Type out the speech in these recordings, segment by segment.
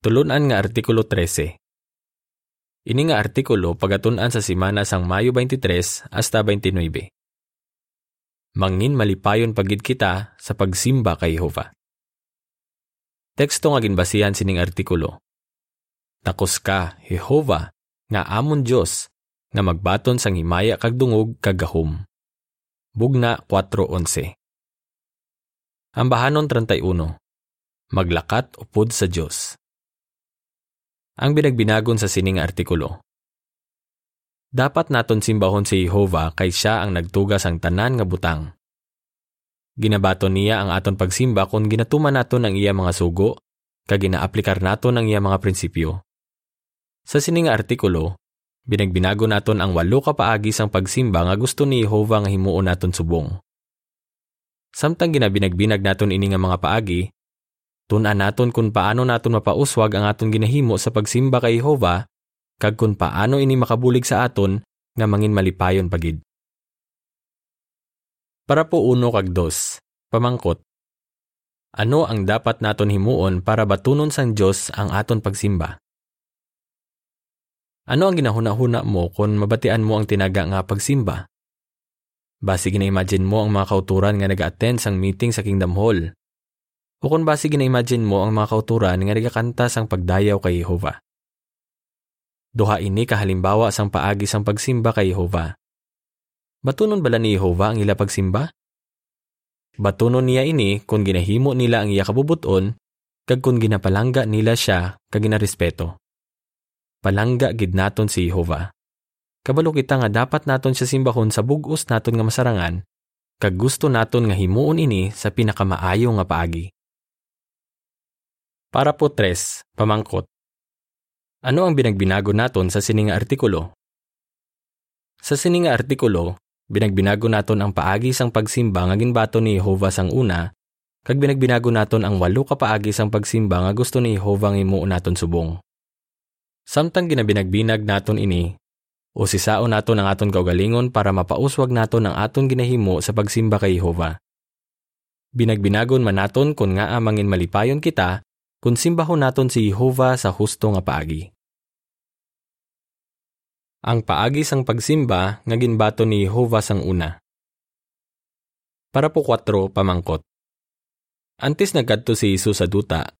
Tulunan nga Artikulo 13. Ini nga artikulo pagatunan sa simana sang Mayo 23 hasta 29. Mangin malipayon pagid kita sa pagsimba kay Jehova. Teksto nga ginbasihan sining artikulo. Takos ka, Jehova, nga amon Dios nga magbaton sang himaya kag dungog kag gahom. Bugna 4:11. Ang bahanon 31. Maglakat upod sa Dios ang binagbinagon sa sining artikulo. Dapat naton simbahon si Jehova kay siya ang nagtugas ang tanan nga butang. Ginabaton niya ang aton pagsimba kung ginatuman naton ang iya mga sugo, kag ginaaplikar naton ang iya mga prinsipyo. Sa sining artikulo, binagbinago naton ang walo ka paagi sang pagsimba nga gusto ni Jehova nga himuon naton subong. Samtang ginabinagbinag naton ini nga mga paagi, Tunan naton kung paano naton mapauswag ang aton ginahimo sa pagsimba kay Jehova, kag kung paano ini makabulig sa aton nga mangin malipayon pagid. Para po uno kag dos, pamangkot. Ano ang dapat naton himuon para batunon sang Dios ang aton pagsimba? Ano ang ginahuna-huna mo kung mabatian mo ang tinaga nga pagsimba? Basi gina-imagine mo ang mga kauturan nga nag-attend sang meeting sa Kingdom Hall o kung basi gina-imagine mo ang mga kauturan nga nagakanta sang pagdayaw kay Jehova. Duha ini kahalimbawa sang paagi sang pagsimba kay Jehova. Batunon bala ni Jehova ang ila pagsimba? Batunon niya ini kung ginahimo nila ang iya kabubuton kag kung ginapalangga nila siya kag ginarespeto. Palangga gid naton si Jehova. Kabalo kita nga dapat naton siya simbahon sa bugos naton nga masarangan kag gusto naton nga himuon ini sa pinakamaayo nga paagi. Para po tres, pamangkot. Ano ang binagbinago naton sa sininga artikulo? Sa sininga artikulo, binagbinago naton ang paagi sang pagsimba nga ginbato ni Jehova sang una, kag binagbinago naton ang walo ka paagi sang pagsimba nga gusto ni Jehova nga imuo naton subong. Samtang ginabinagbinag naton ini, o sisao naton ang aton kaugalingon para mapauswag naton ang aton ginahimo sa pagsimba kay Jehova. Binagbinagon man naton kung nga amangin malipayon kita kung simbahon naton si Jehova sa husto nga paagi. Ang paagi sang pagsimba nga ginbato ni Jehova sang una. Para po 4 pamangkot. Antes nagkadto si Jesus sa duta,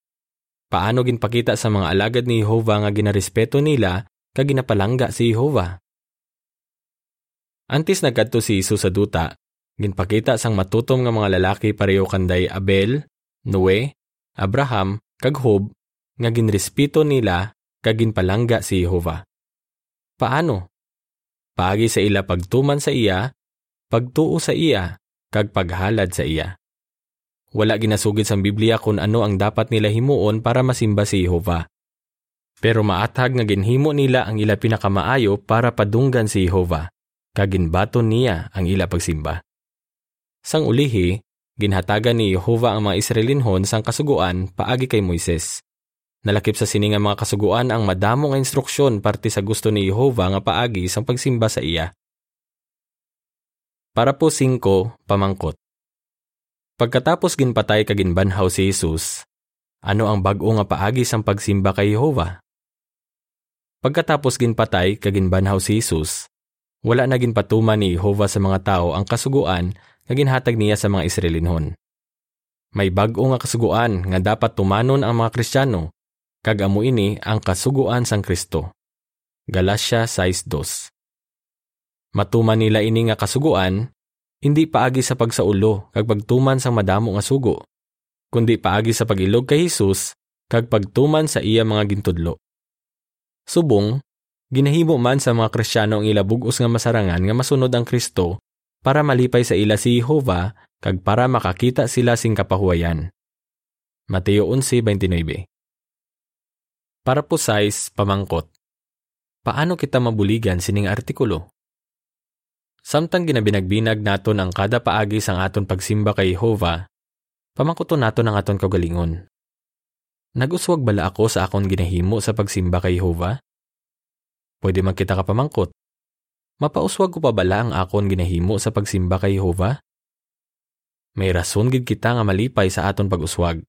paano ginpakita sa mga alagad ni Jehova nga ginarespeto nila kag ginapalangga si Jehova? Antes nagkadto si Jesus sa duta, ginpakita sang matutom nga mga lalaki pareho kanday Abel, Noe, Abraham kag Hob nga ginrespito nila kag ginpalangga si Jehova. Paano? Paagi sa ila pagtuman sa iya, pagtuo sa iya, kag paghalad sa iya. Wala ginasugid sa Biblia kung ano ang dapat nila himuon para masimba si Jehova. Pero maathag nga ginhimo nila ang ila pinakamaayo para padunggan si Jehova, kag ginbaton niya ang ila pagsimba. Sang ulihi, Ginhatagan ni Jehova ang mga Israelinhon sang kasuguan paagi kay Moises. Nalakip sa sini nga mga kasuguan ang madamo nga instruksyon parte sa gusto ni Jehova nga paagi sang pagsimba sa iya. Para po 5, pamangkot. Pagkatapos ginpatay kag ginbanhaw si Jesus, ano ang bag-o nga paagi sang pagsimba kay Jehova? Pagkatapos ginpatay kag ginbanhaw si Jesus, wala na ginpatuman ni Jehova sa mga tao ang kasuguan nga ginhatag niya sa mga Israelinhon. May bag-o nga kasuguan nga dapat tumanon ang mga Kristiyano, kag amo ini ang kasuguan sang Kristo. Galatia 6.2 Matuman nila ini nga kasuguan, hindi paagi sa pagsaulo kag pagtuman sang madamo nga sugo, kundi paagi sa pagilog kay Hesus kag pagtuman sa iya mga gintudlo. Subong, ginahimo man sa mga Kristiyano ang ilabugos nga masarangan nga masunod ang Kristo para malipay sa ila si Jehova kag para makakita sila sing kapahuwayan. Mateo 11:29. Para po size pamangkot. Paano kita mabuligan sining artikulo? Samtang ginabinagbinag naton ang kada paagi sang aton pagsimba kay Jehova, pamangkoton naton ang aton kagalingon. Naguswag bala ako sa akon ginahimo sa pagsimba kay Jehova? Pwede man kita kapamangkot. Mapauswag ko pa bala ang akon ginahimo sa pagsimba kay Jehova? May rason gid kita nga malipay sa aton pag-uswag.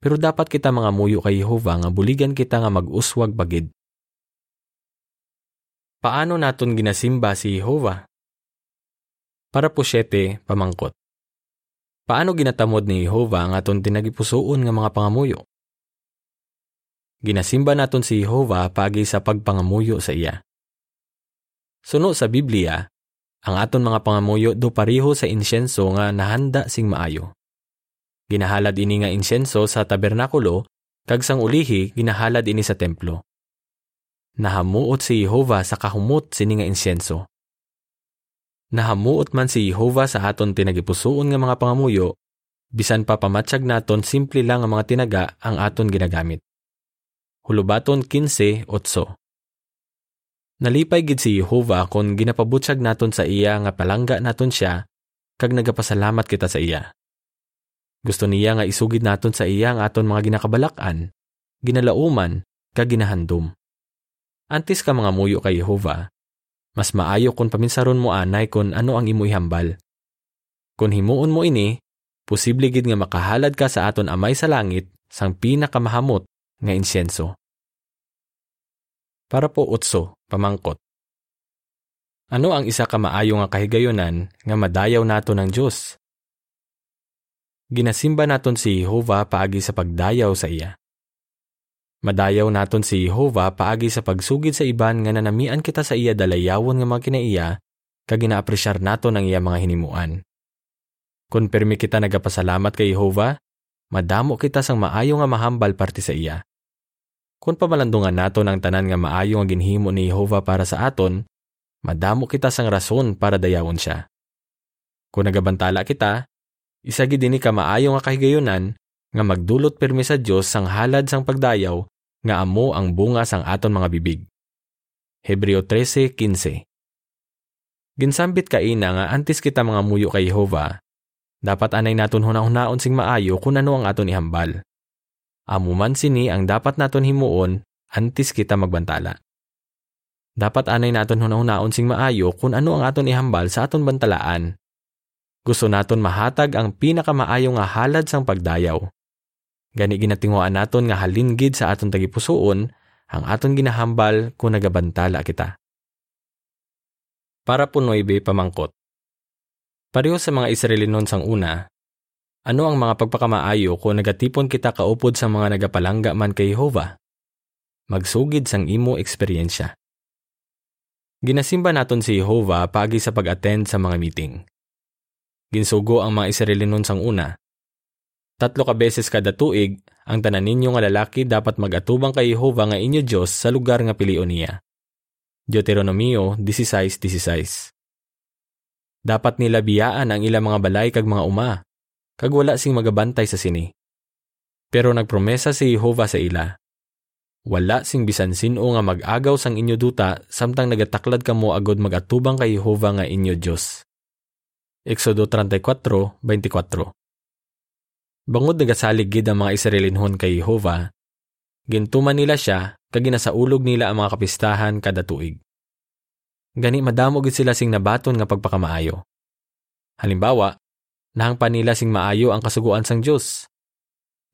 pero dapat kita mga muyo kay Jehova nga buligan kita nga mag-uswag bagid. Paano naton ginasimba si Jehova? Para po siyete, pamangkot. Paano ginatamod ni Jehova ang aton tinagipusoon nga mga pangamuyo? Ginasimba naton si Jehova pagi sa pagpangamuyo sa iya. Suno sa Biblia, ang aton mga pangamuyo do pareho sa insyenso nga nahanda sing maayo. Ginahalad ini nga insyenso sa tabernakulo, kag sang ulihi ginahalad ini sa templo. Nahamuot si Jehova sa kahumot sini nga insyenso. Nahamuot man si Jehova sa aton tinagipusoon nga mga pangamuyo, bisan pa pamatsyag naton simple lang ang mga tinaga ang aton ginagamit. Hulubaton 15:8 Nalipay gid si Jehova kon ginapabutyag naton sa iya nga palangga naton siya kag nagapasalamat kita sa iya. Gusto niya nga isugid naton sa iya ang aton mga ginakabalak-an, ginalauman, kag ginahandom. Antis ka mga muyo kay Jehova, mas maayo kung paminsaron mo anay kung ano ang imo ihambal. Kung himuon mo ini, posible gid nga makahalad ka sa aton amay sa langit sang pinakamahamot nga insyenso. Para po utso, pamangkot. Ano ang isa ka maayo nga kahigayonan nga madayaw nato ng Diyos? Ginasimba naton si Jehova paagi sa pagdayaw sa iya. Madayaw naton si Jehova paagi sa pagsugid sa iban nga nanamian kita sa iya dalayawon nga mga kinaiya kag ginaapresyar nato ng iya mga hinimuan. Kung permi kita nagapasalamat kay Jehova, madamo kita sang maayo nga mahambal parte sa iya. Kung pamalandungan nato ng tanan nga maayo nga ginhimo ni Jehova para sa aton, madamo kita sang rason para dayawon siya. Kung nagabantala kita, isa gid dinhi ka maayo nga kahigayonan nga magdulot permi sa Dios sang halad sang pagdayaw nga amo ang bunga sang aton mga bibig. Hebreo 13:15 Ginsambit ka ina nga antes kita mga muyo kay Jehova, dapat anay naton hunahunahon sing maayo kung ano ang aton ihambal. Amo man sini ang dapat naton himuon antes kita magbantala. Dapat anay naton hunahunahon sing maayo kung ano ang aton ihambal sa aton bantalaan gusto naton mahatag ang pinakamaayo nga halad sang pagdayaw. Gani ginatinguan naton nga halinggid sa aton tagipusoon ang aton ginahambal kung nagabantala kita. Para po noybe pamangkot. Pareho sa mga Israelinon sang una, ano ang mga pagpakamaayo kung nagatipon kita kaupod sa mga nagapalangga man kay Jehova? Magsugid sang imo eksperyensya. Ginasimba naton si Jehova pagi sa pag-attend sa mga meeting. Ginsugo ang mga Israelinon sang una. Tatlo ka beses kada tuig, ang tanan ninyo nga lalaki dapat magatubang kay Jehova nga inyo Dios sa lugar nga pilion niya. Deuteronomio 16:16. Dapat nila biyaan ang ilang mga balay kag mga uma, kag wala sing magabantay sa sini. Pero nagpromesa si Jehova sa ila. Wala sing bisan sino nga mag-agaw sang inyo duta samtang nagataklad kamo agod magatubang kay Jehova nga inyo Dios. Exodo 34:24. Bangod nagasalig gid ang mga Israelinhon kay Jehova, gintuman nila siya kag ginasaulog nila ang mga kapistahan kada tuig. Gani madamo gid sila sing nabaton nga pagpakamaayo. Halimbawa, nahangpan nila sing maayo ang kasuguan sang Dios.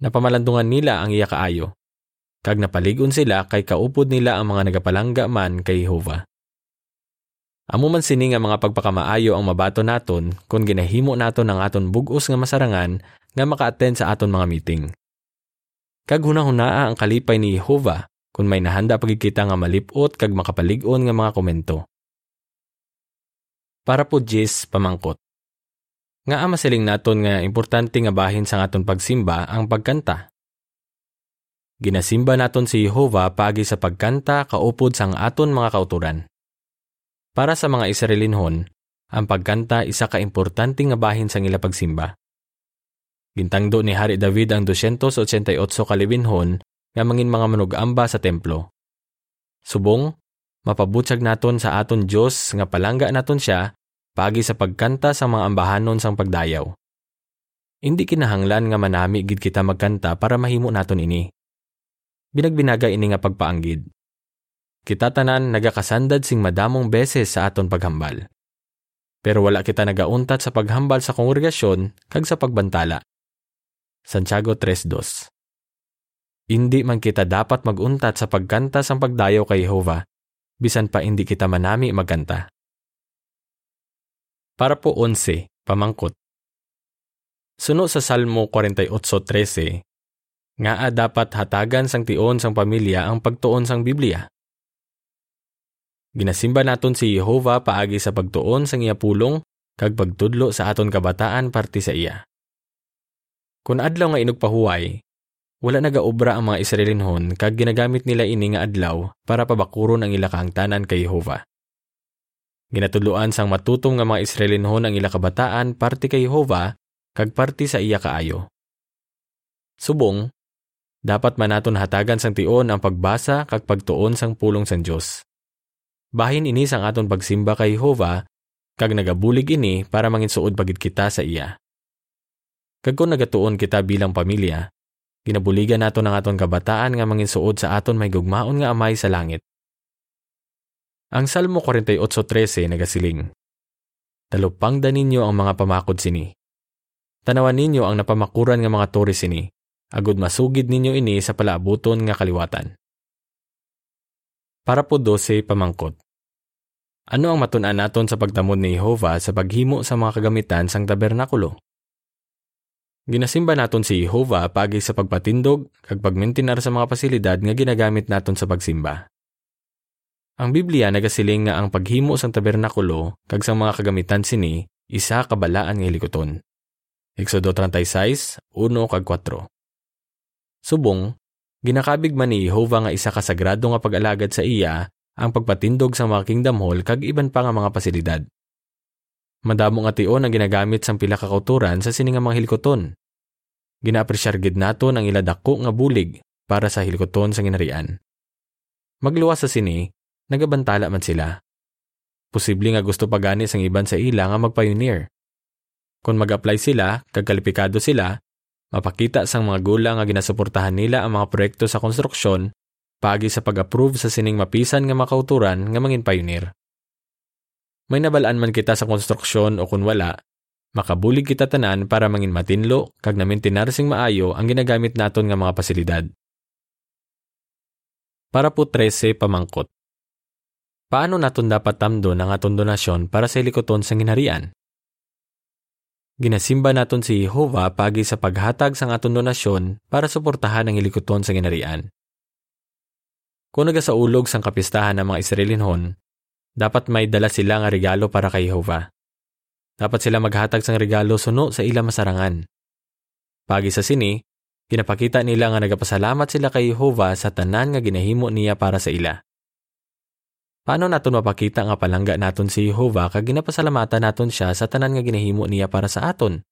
Napamalandungan nila ang iya kaayo. Kag napaligon sila kay kaupod nila ang mga nagapalangga man kay Jehova. Amo man sini nga mga pagpakamaayo ang mabato naton kung ginahimo naton ang aton bugos nga masarangan nga maka-attend sa aton mga meeting. Kag hunahunaa ang kalipay ni Jehova kung may nahanda pagkikita nga malipot kag makapalig-on nga mga komento. Para po Jis pamangkot. Nga ama siling naton nga importante nga bahin sa aton pagsimba ang pagkanta. Ginasimba naton si Jehova pagi sa pagkanta kaupod sang aton mga kauturan. Para sa mga Israelinhon, ang pagkanta isa ka importante nga bahin sa ila pagsimba. Gintangdo ni Hari David ang 288 kalibinhon nga mangin mga manugamba sa templo. Subong, mapabutsag naton sa aton Dios nga palangga naton siya pagi sa pagkanta sa mga ambahanon sang pagdayaw. Hindi kinahanglan nga manami gid kita magkanta para mahimo naton ini. Binagbinaga ini nga pagpaanggid. Kita tanan nagakasandad sing madamong beses sa aton paghambal. Pero wala kita nagauntat sa paghambal sa kongregasyon kag sa pagbantala. Santiago 3.2 Hindi man kita dapat maguntat sa pagkanta sang pagdayo kay Jehova, bisan pa hindi kita manami magkanta. Para po 11, pamangkot. Suno sa Salmo 48.13, nga dapat hatagan sang tion sang pamilya ang pagtuon sang Biblia. Ginasimba naton si Jehova paagi sa pagtuon sang iya pulong kag pagtudlo sa aton kabataan parte sa iya. Kung adlaw nga inugpahuway, wala nagaobra ang mga Israelinhon kag ginagamit nila ini nga adlaw para pabakuron ang ila kahangtanan kay Jehova. Ginatudloan sang matutom nga mga Israelinhon ang ila kabataan parte kay Jehova kag parti sa iya kaayo. Subong, dapat manaton hatagan sang tion ang pagbasa kag pagtuon sang pulong sang Dios. Bahin ini sang aton pagsimba kay Jehova kag nagabulig ini para manginsuod pagid kita sa iya. Kag kung nagatuon kita bilang pamilya, ginabuligan nato ng aton kabataan nga manginsuod sa aton may gugmaon nga amay sa langit. Ang Salmo 48.13 nagasiling, Talupangda ninyo ang mga pamakod sini. Tanawan ninyo ang napamakuran nga mga tore sini, agud masugid ninyo ini sa palaabuton nga kaliwatan. Para po 12 pamangkot. Ano ang matun naton sa pagtamod ni Jehova sa paghimo sa mga kagamitan sang tabernakulo? Ginasimba naton si Jehova pagi sa pagpatindog kag pagmintinar sa mga pasilidad nga ginagamit naton sa pagsimba. Ang Biblia nagasiling nga ang paghimo sang tabernakulo kag sang mga kagamitan sini isa kabalaan nga hilikoton. Exodo 36, 1 kag 4. Subong, ginakabig man ni Jehovah nga isa ka sagrado nga pag-alagad sa iya ang pagpatindog sa mga kingdom hall kag iban pa nga mga pasilidad. Madamo nga tion ang ginagamit sang pila ka kauturan sa sini nga mga hilikoton. Ginaapresyar gid nato ang ila dako nga bulig para sa hilikoton sa ginarian. Magluwas sa sini, nagabantala man sila. Posible nga gusto pagani sang iban sa ila nga magpioneer. Kung mag-apply sila, kagkalipikado sila, mapakita sang mga gulang nga ginasuportahan nila ang mga proyekto sa konstruksyon pagi sa pag-approve sa sining mapisan nga makauturan nga mangin pioneer. May nabalaan man kita sa konstruksyon o kun wala, makabulig kita tanan para mangin matinlo kag namintinar sing maayo ang ginagamit naton nga mga pasilidad. Para po 13 pamangkot. Paano naton dapat tamdo ng aton donasyon para sa likoton sa ginharian? Ginasimba naton si Jehova pagi sa paghatag sang aton donasyon para suportahan ang ilikuton sa ginarian. Kung nagasaulog sang kapistahan ng mga Israelinhon, dapat may dala sila nga regalo para kay Jehova. Dapat sila maghatag sang regalo suno sa ila masarangan. Pagi sa sini, pinapakita nila nga nagapasalamat sila kay Jehova sa tanan nga ginahimo niya para sa ila. Paano naton mapakita nga palangga naton si Jehova kag ginapasalamatan naton siya sa tanan nga ginahimo niya para sa aton?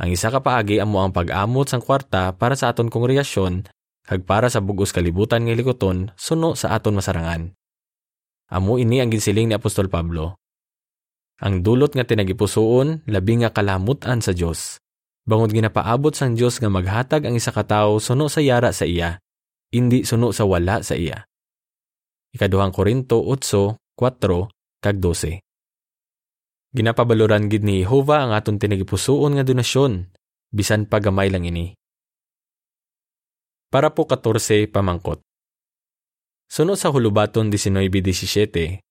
Ang isa ka paagi amo ang pag-amot sang kwarta para sa aton kongregasyon kag para sa bugos kalibutan nga likoton suno sa aton masarangan. Amo ini ang ginsiling ni Apostol Pablo. Ang dulot nga tinagipusoon labi nga kalamutan sa Dios. Bangod ginapaabot sang Dios nga maghatag ang isa ka tawo suno sa yara sa iya, indi suno sa wala sa iya. Ikaduhang Korinto 8, 4, kag 12. Ginapabaluran gid ni Jehova ang aton tinagipusoon nga donasyon, bisan pa gamay lang ini. Para po 14 pamangkot. Sunod sa hulubaton 19-17,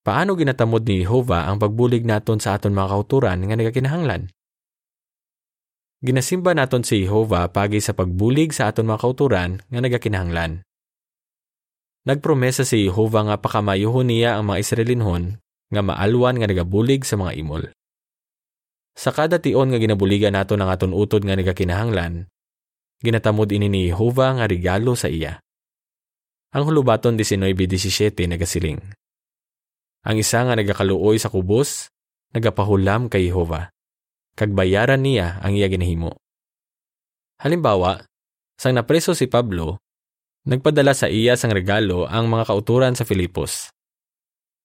paano ginatamod ni Jehova ang pagbulig naton sa aton mga kauturan nga nagakinahanglan? Ginasimba naton si Jehova pagi sa pagbulig sa aton mga kauturan nga nagakinahanglan. Nagpromesa si Jehovah nga pakamayuhon niya ang mga Israelinhon nga maalwan nga nagabulig sa mga imol. Sa kada tion nga ginabuligan nato ng aton utod nga nagakinahanglan, ginatamod ini ni Jehovah nga regalo sa iya. Ang hulubaton 19-17 nagasiling. Ang isa nga nagakaluoy sa kubos, nagapahulam kay Jehovah. Kagbayaran niya ang iya ginahimo. Halimbawa, sang napreso si Pablo, Nagpadala sa iya sang regalo ang mga kauturan sa Filipos.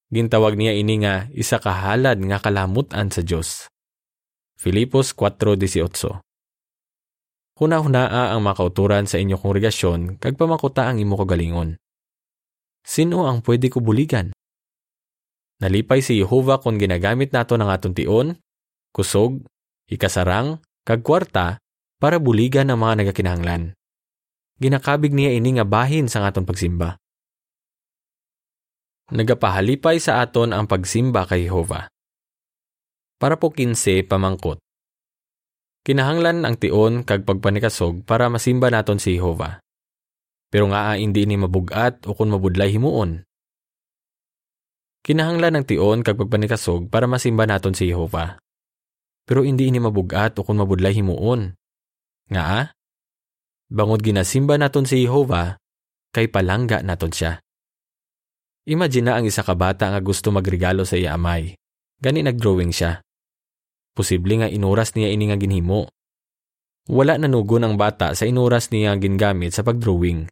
Gintawag niya ini nga isa kahalad nga kalamutan sa Dios. Filipos 4:18. Huna-hunaa ang mga kauturan sa inyong kongregasyon kag pamakuta ang imo kagalingon. Sino ang pwede ko buligan? Nalipay si Jehova kung ginagamit nato ng aton tion, kusog, ikasarang, kag kwarta para buligan ang mga nagakinahanglan. Ginakabig niya ini nga bahin sa aton pagsimba. Nagapahalipay sa aton ang pagsimba kay Jehova. Para po kinse pamangkot. Kinahanglan ang tion kag pagpanikasog para masimba naton si Jehova. Pero nga hindi ni mabugat o kung mabudlay himuon. Kinahanglan ang tion kag pagpanikasog para masimba naton si Jehova. Pero hindi ini mabugat o kung mabudlay himuon. Nga Bangod ginasimba naton si Jehova, kay palangga naton siya. Imagine na ang isa ka bata nga gusto magregalo sa iya amay. Gani nagdrawing siya. Posible nga inuras niya ini nga ginhimo. Wala nanugon ang bata sa inuras niya gingamit sa pagdrawing.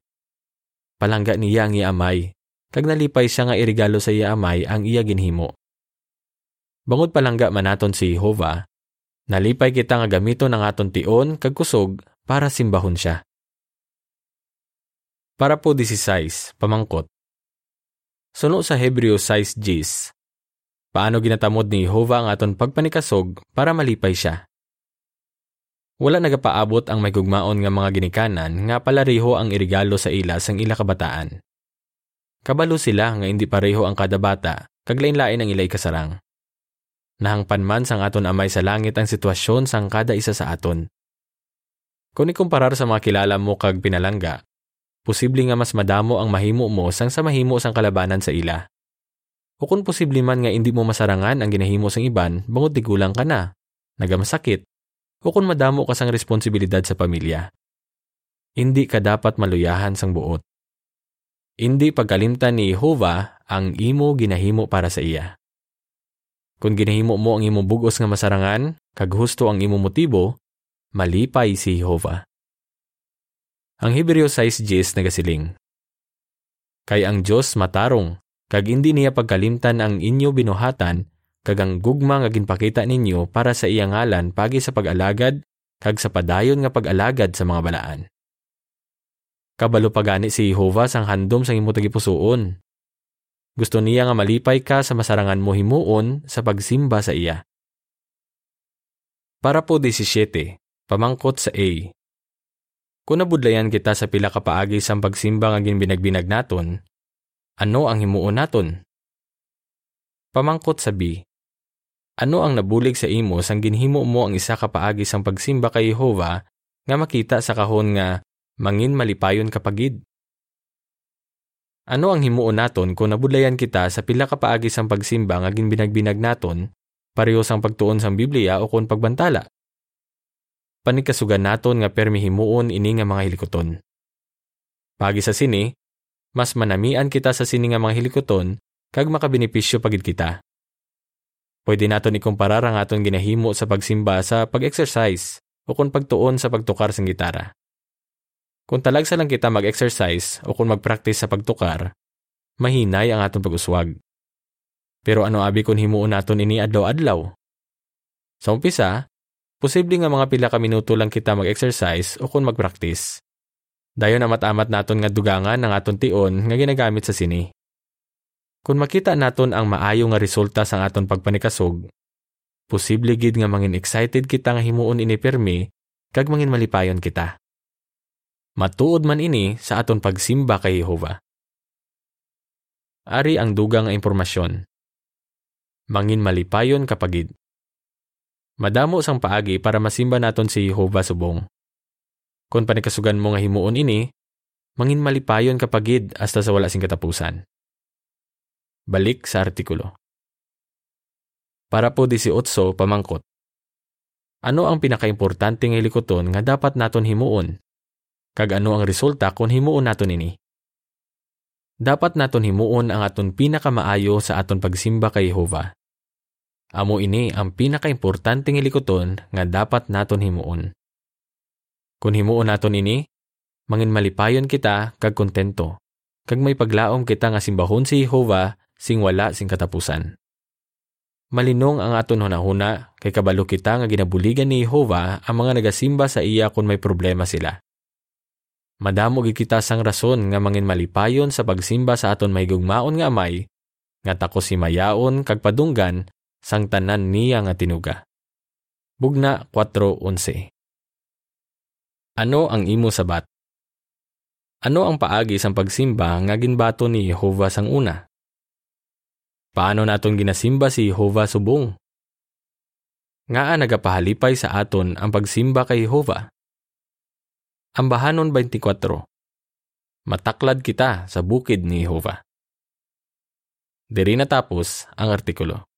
Palangga niya ang iya amay, kag nalipay siya nga irigalo sa iya amay ang iya ginhimo. Bangod palangga manaton si Jehova, nalipay kita nga gamito ng aton tion kag kusog para simbahon siya. Para po 16, pamangkot. Suno sa Hebreo 6 Gs. Paano ginatamod ni Jehovah ang aton pagpanikasog para malipay siya? Wala nagapaabot ang may gugmaon nga mga ginikanan nga palariho ang irigalo sa ila sang ila kabataan. Kabalo sila nga hindi pareho ang kada bata, kaglain-lain ang ilay kasarang. Nahangpan man sang aton amay sa langit ang sitwasyon sang kada isa sa aton. Kung ikumparar sa mga kilala mo kag pinalangga, posible nga mas madamo ang mahimo mo sang sa mahimo sang kalabanan sa ila. O kung posible man nga hindi mo masarangan ang ginahimo sang iban, bangod tigulang ka na, nagamasakit, o kung madamo ka sang responsibilidad sa pamilya. Hindi ka dapat maluyahan sang buot. Hindi pagkalimtan ni Jehovah ang imo ginahimo para sa iya. Kung ginahimo mo ang imo bugos nga masarangan, kag husto ang imo motibo, malipay si Jehovah. Ang Hebreo 6.10 nagasiling. Kay ang Diyos matarong, kag hindi niya pagkalimtan ang inyo binuhatan, kag ang gugma nga ginpakita ninyo para sa iyang ngalan pagi sa pag-alagad, kag sa padayon nga pag-alagad sa mga balaan. Kabalo pagani si Jehovah sang handom sang imo tagipusoon. Gusto niya nga malipay ka sa masarangan mo himuon sa pagsimba sa iya. Para po 17, pamangkot sa A. Kung nabudlayan kita sa pila ka paagi sa pagsimba nga ginbinagbinag naton, ano ang himuon naton? Pamangkot sa B. Ano ang nabulig sa imo sang ginhimo mo ang isa ka paagi sang pagsimba kay Jehova nga makita sa kahon nga mangin malipayon kapagid? Ano ang himuon naton kung nabudlayan kita sa pila ka paagi sang pagsimba nga ginbinagbinag naton pareho sang pagtuon sang Biblia o kung pagbantala? Panikasugan naton nga permi himuon ini nga mga hilikoton. Pagi sa sini, mas manamian kita sa sini nga mga hilikoton kag makabenepisyo pagid kita. Pwede naton ikumparar ang aton ginahimo sa pagsimba sa pag-exercise o kung pagtuon sa pagtukar sa gitara. Kung talagsa lang kita mag-exercise o kung mag-practice sa pagtukar, mahinay ang aton pag-uswag. Pero ano abi kung himuon naton ini adlaw-adlaw? Sa umpisa, Posible nga mga pila ka minuto lang kita mag-exercise o kung mag-practice. Dayon amat-amat naton nga dugangan ng aton tion nga ginagamit sa sini. Kung makita naton ang maayo nga resulta sa aton pagpanikasog, posible gid nga mangin excited kita nga himuon ini permi kag mangin malipayon kita. Matuod man ini sa aton pagsimba kay Jehova. Ari ang dugang nga impormasyon. Mangin malipayon kapagid. Madamo sang paagi para masimba naton si Jehovah subong. Kung panikasugan mo nga himuon ini, mangin malipayon kapagid hasta sa wala sing katapusan. Balik sa artikulo. Para po 18 pamangkot. Ano ang pinakaimportante nga likoton nga dapat naton himuon? Kag ano ang resulta kung himuon naton ini? Dapat naton himuon ang aton pinakamaayo sa aton pagsimba kay Jehovah Amo ini ang pinakaimportanteng ilikoton nga dapat naton himuon. Kung himuon naton ini, mangin malipayon kita kag kontento. Kag may paglaom kita nga simbahon si Jehovah sing wala sing katapusan. Malinong ang aton hunahuna kay kabalo kita nga ginabuligan ni Jehovah ang mga nagasimba sa iya kung may problema sila. Madamo gid kita sang rason nga mangin malipayon sa pagsimba sa aton may gugmaon nga amay nga tako si mayaon kag padunggan sang tanan niya nga tinuga. Bugna 4.11 Ano ang imo sabat? Ano ang paagi sang pagsimba nga ginbato ni Jehova sang una? Paano naton ginasimba si Jehova subong? Nga nagapahalipay sa aton ang pagsimba kay Jehova. Ambahanon 24 Mataklad kita sa bukid ni Jehova. Diri natapos ang artikulo.